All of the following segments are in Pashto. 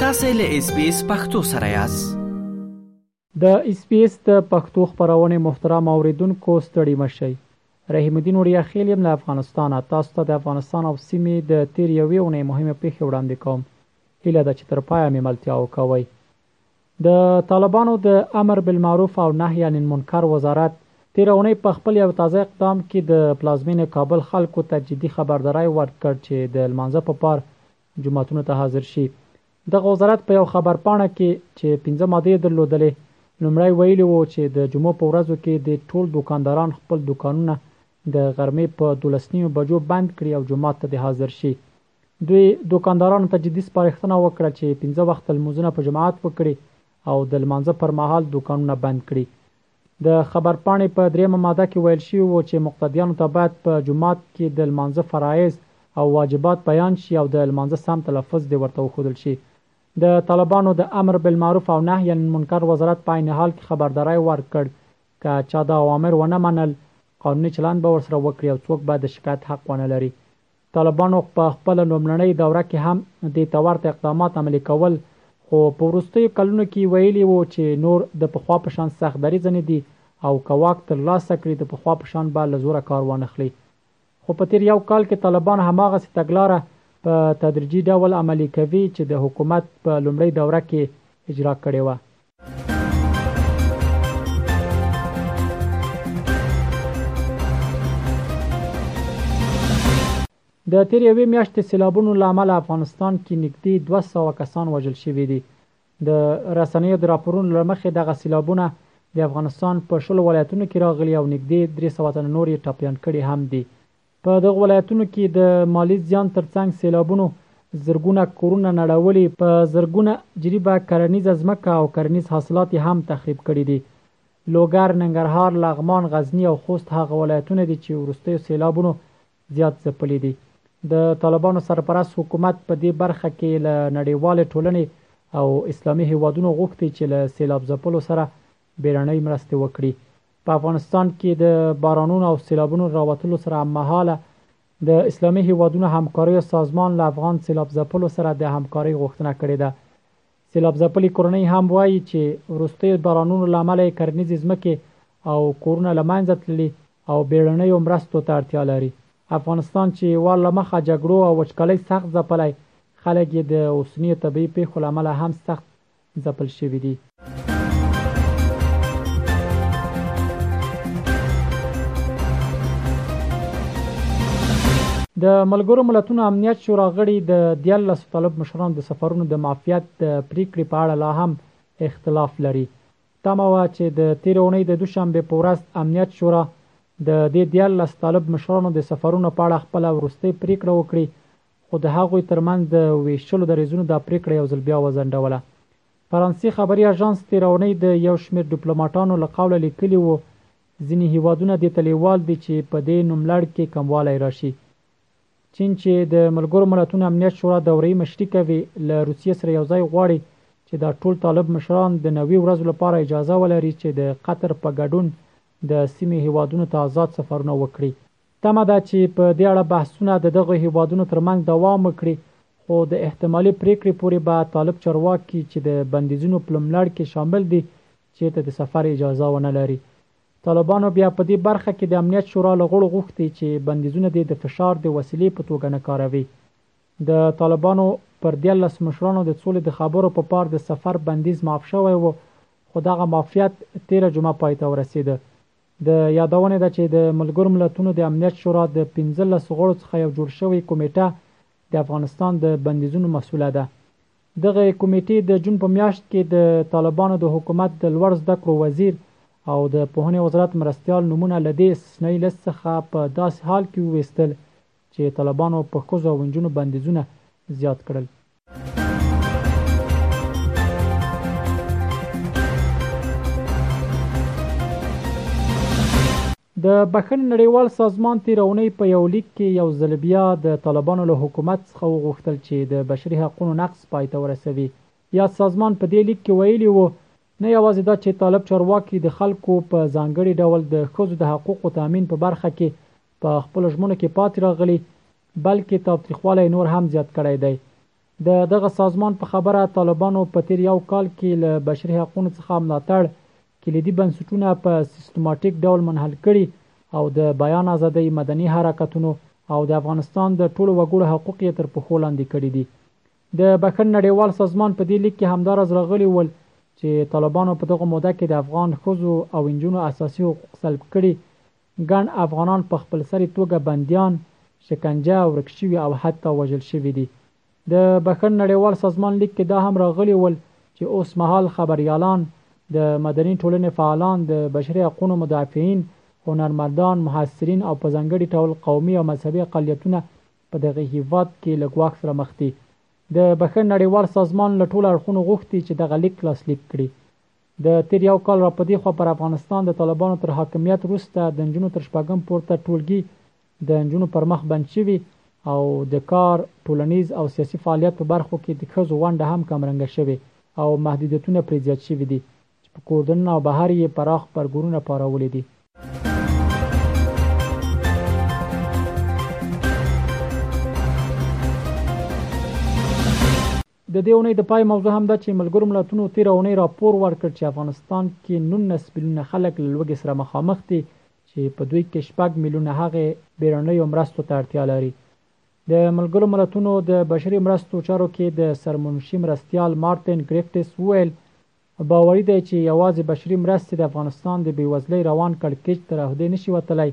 تاسو له اس بي اس پختو سره یاست د اس بي اس د پښتو خبرونه محترم اوریدونکو ستړي مشي رحیم الدین وړیا خیل یم له افغانستان تاسو ته د افغانستان او سیمې د تیر یوې اونۍ مهمه پیښه وړاندې کوم هیله ده چې تر پایه مې ملتیا وکوي د طالبانو د امر بالمعروف او نهی عن المنکر وزارت تیره اونۍ په خپل یو تازه اقدام کې د پلازمینې کابل خلکو ته جدي خبرداری ورکړ چې د لمانځه په پار جوماتونو ته حاضر شي. دغه وزارت په یو خبرپاڼه کې چې پنځه مادې یې درلودلې، لومړی ویلي و چې د جمعو په ورځو کې دې ټول دوکانداران خپل دوکانونه د غرمې په دولس نیمې بجو بند کړي او جومات ته دې حاضر شي. دوی دوکاندارانو ته جدي سپارښتنه وکړه چې پنځه وخته لمونځونه په جماعت وکړي او د لمانځه پر مهال دوکانونه بند کړي. د خبرپاڼې په درېیمه ماده کې ویل شوي وو چې مقتدیانو ته باید په جومات کې د لمانځه فرایض او واجبات بیان شي او د لمانځه سم تلفظ دې ورته وښودل شي. د طالبانو د امر بالمعروف او نهی عن المنکر وزارت په عین حال کې خبرداری ورکړ که چا دا اوامر ونه منل قانوني چلند به ورسره وکړي او څوک به د شکایت حق ونه لري. طالبانو په خپله لومړنۍ دوره کې هم دې ته ورته اقدامات عملي کول، خو په وروستیو کلونو کې ویلي وو چې نور د پخوا په شان سخت دریځه نه دي او که واک تر لاسه کړي د پخوا په شان به له زوره کار وانه خلي. خو په تېر یو کال کې طالبان هماغسې تګلاره په تدریجي ډول عملي کوي چې د حکومت په لومړۍ دوره کې اجرا کړې وه. د تیر یوې میاشتې سیلابونو له امله افغانستان کې نږدې 200 کسان وژل شوي دي د رسنیو د راپورونو لمخې دغه سیلابونه د افغانستان په شلو ولایتونو کې راغلي او نږدې 300 تنه نور یې ټپیان کړي هم دي په دغو ولایتونو کې د مالي زیان ترڅنګ سېلابونو زرګونه کورونه نړولي، په زرګونه جریبه کرنیزه ځمکه او کرنیز حاصلات یې هم تخریب کړي دي. لوګر، ننګرهار، لغمان، غزني او خوست هغه ولایتونه دي چې وروستیو سېلابونو زیات ځپلي دي. د طالبانو سرپرست حکومت په دې برخه کې له نړیوالې ټولنې او اسلامي هېوادونو غوښتي چې له سېلاب ځپلو سره بېړنۍ مرستې وکړي په افغانستان کې د بارانونو او سیلابونو راوتلو سره هممهاله د اسلامي هیوادونو همکاریو سازمان له افغان سیلاب ځپلو سره د همکارۍ غوښتنه کړې ده. سیلاب ځپلې کورنۍ هم وایي چې وروستیو بارانونو له امله یې کرنیزې ځمکې او کورونه له منځه تللي او بیړنیو مرستو ته اړتیا لري. افغانستان چې وار له مخه جګړو او وچکالۍ سخت ځپلی، خلک یې د اوسنیو طبیعي پیښو له امله هم سخت ځپل شوي دي. د ملګرو ملتونو امنیت شورا غړي د دیارلسو طالب مشرانو د سفرونو د معافیت د پریکړې په اړه لا هم اختلاف لري. تمه وه چې د تیرې اونۍ د دوشنبې په ورځ امنیت شورا د دې دیارلس طالب مشرانو د سفرونو په اړه خپله وروستۍ پریکړه وکړي خو د هغوی ترمنځ د وېشلو دریځونو دا پرېکړه یو ځل بیا وځنډوله. فرانسې خبري اژانس تېره اونۍ د یو شمېر ډیپلوماټانو له قوله لیکلي وو، ځینې هېوادونه دې ته لېوال دي چې په دې نوملړ کې کموالی راشي. چین چې د ملګرو ملتونو امنیت شورا دورهیي مشري کوي، له روسیې سره یو ځای غواړي چې دا ټول طالب مشران د نوي ورځو لپاره اجازه ولري چې د قطر په ګډون د سیمې هېوادونو ته ازاد سفرونه وکړي. تمه ده چې په دې اړه بحثونه د دغو هېوادونو ترمنځ دوام وکړي، خو د احتمالي پرېکړې پورې به طالب چارواکي چې د بندیزونو په لومړړ کې شامل دي، چېرته د سفر اجازه ونه لري. طالبانو بیا په دې برخه کې د امنیت شورا له غړو غوښتي چې بندیزونه دې د فشار د وسیلې په توګه نه کاروي. د طالبانو پر دیارلس مشرانو د سولې د خبرو په پار د سفر بندیز معاف شوی و، خو دغه معافیت تېره جمعه پای ته ورسېده. د یادونې ده چې د ملګرو ملتونو د امنیت شورا د پنځلس غړو څخه یو جوړ شوی کمیټه د افغانستان د بندیزونو مسوله ده. دغه کمیټې د جون په میاشت کې د طالبانو د حکومت د لوړ زده کړو وزیر او د پوهنې وزارت مرستیال نومونه له دې استثنایي لست څخه په داسې حال کې وویستل چې طالبانو په ښځو او نجونو بندیزونه زیات کړل. د بخښنې نړیوال سازمان تیر اونۍ په یو لیک کې یو ځل بیا د طالبانو له حکومت څخه وغوښتل چې د بشري حقوقو نقض پای ته ورسوي یاد سازمان په دې لیک کې ویلي وو نه یوازې دا چې طالب چارواکي د خلکو په ځانګړي ډول د ښځو د حقوقو تامین په برخه کې په خپل ژمنو کې پاتې راغلي بلکې تاوتریخوالی نور هم زیات کړی دی. د دغه سازمان په خبره، طالبانو په تېر یو کال کې له بشري حقونو څخه ملاتړ، کلیدي بنسټونه په سیستماتیک ډول منحل کړي او د بیان ازادۍ، مدني حرکتونو او د افغانستان د ټولو وګړو حقوق یې تر پښو لاندې کړي دي. د بښنې نړیوال سازمان په دې لیک کې همداراز راغلي ول چې طالبانو په دغه موده کې د افغان ښځو او نجونو اساسي حقوق سلب کړي ګڼ افغانان په خپلسرې توګه بندیان، شکنجه، ورک شوي او حتی وژل شوي دي. د بښنې نړیوال سازمان لیک کې دا هم راغلي ول چې اوس مهال خبریالان، د مدني ټولنې فعالان، د بشري حقونو مدافعین، هنرمندان، محصلین او په ځانګړي ټول قومي او مذهبي اقلیتونه په دغه هیواد کې له ګواښ سره مخ دي. د بښنې نړیوال سازمان له ټولو اړخونو غوښتي چې دغه لیک لاسلیک کړي. د تېر یو کال راپدیخوا پر افغانستان د طالبانو تر حاکمیت وروسته د نجونو تر شپږم پورته ټولګي د نجونو پر مخ بند شوي او د کار، ټولنیز او سیاسي فعالیت په برخو کې د ښځو ونډه هم کمرنګه شوې او محدودیتونه پرې زیات شوي دي چې په کور دننه او بهر یې پراخ غبرګونونه پارولي دي. د دې اونۍ د پای موضوع هم ده چې ملګرو ملتونو تېره اونۍ راپور ورکړ چې افغانستان کې نولس میلیونه خلک له لوږې سره مخامخ دي چې په دوی کې شپږ میلیونه هغې بیړنیو مرستو ته اړتیا لري. د ملګرو ملتونو د بشري مرستو چارو کې د سرمنشي مرستیال مارتین ګریفټس وویل، باوري دی چې یوازې بشري مرستې د افغانستان د بېوزلۍ روان کړکېچ تر عهدې نه شي وتلی،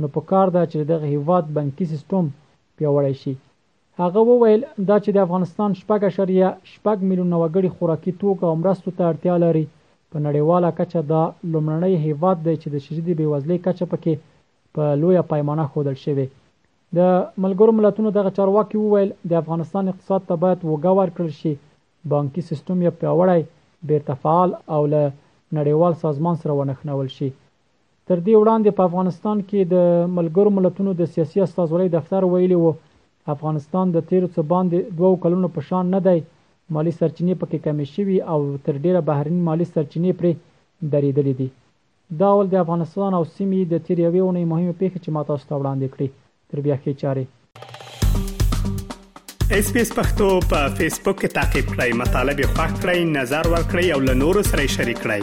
نو په کار ده چې د دغه هېواد بنکي سیستم پیاوړی شي. هغه وویل، دا چې د افغانستان شپږ اعشاریه شپږ میلیونه وګړي خوراکي توکو او مرستو ته اړتیا لري، په نړیواله کچه دا لومړنی هېواد دی چې د شدیدې بېوزلۍ کچه په کې په لویه پیمانه ښودل شوې. د ملګرو ملتونو دغه چارواکي وویل، د افغانستان اقتصاد ته باید اوږه ورکړل شي، بانکي سیستم یې پیاوړی، بېرته فعال او له نړیوال سازمان سره ونښنول شي. تر دې وړاندې په افغانستان کې د ملګرو ملتونو د سیاسي استازولۍ دفتر ویلي وو افغانستان د تیرو څه باندې دوو کلونو په شان نه دی مالي سرچینې پکې کمې شوي او تر ډیره بهرني مالي سرچینې پرې درېدلې دي دا ول د افغانستان او سیمې د تیر یوې اونۍ مهمې پیښې چې ما تاسو ته وړاندې کړې تر بیا ښې چارې اس پی اس پختو په فیسبوک کې تا کې پلی مطلب یو فاک کړئ نظر ور کړئ او له نورو سره شریک کړئ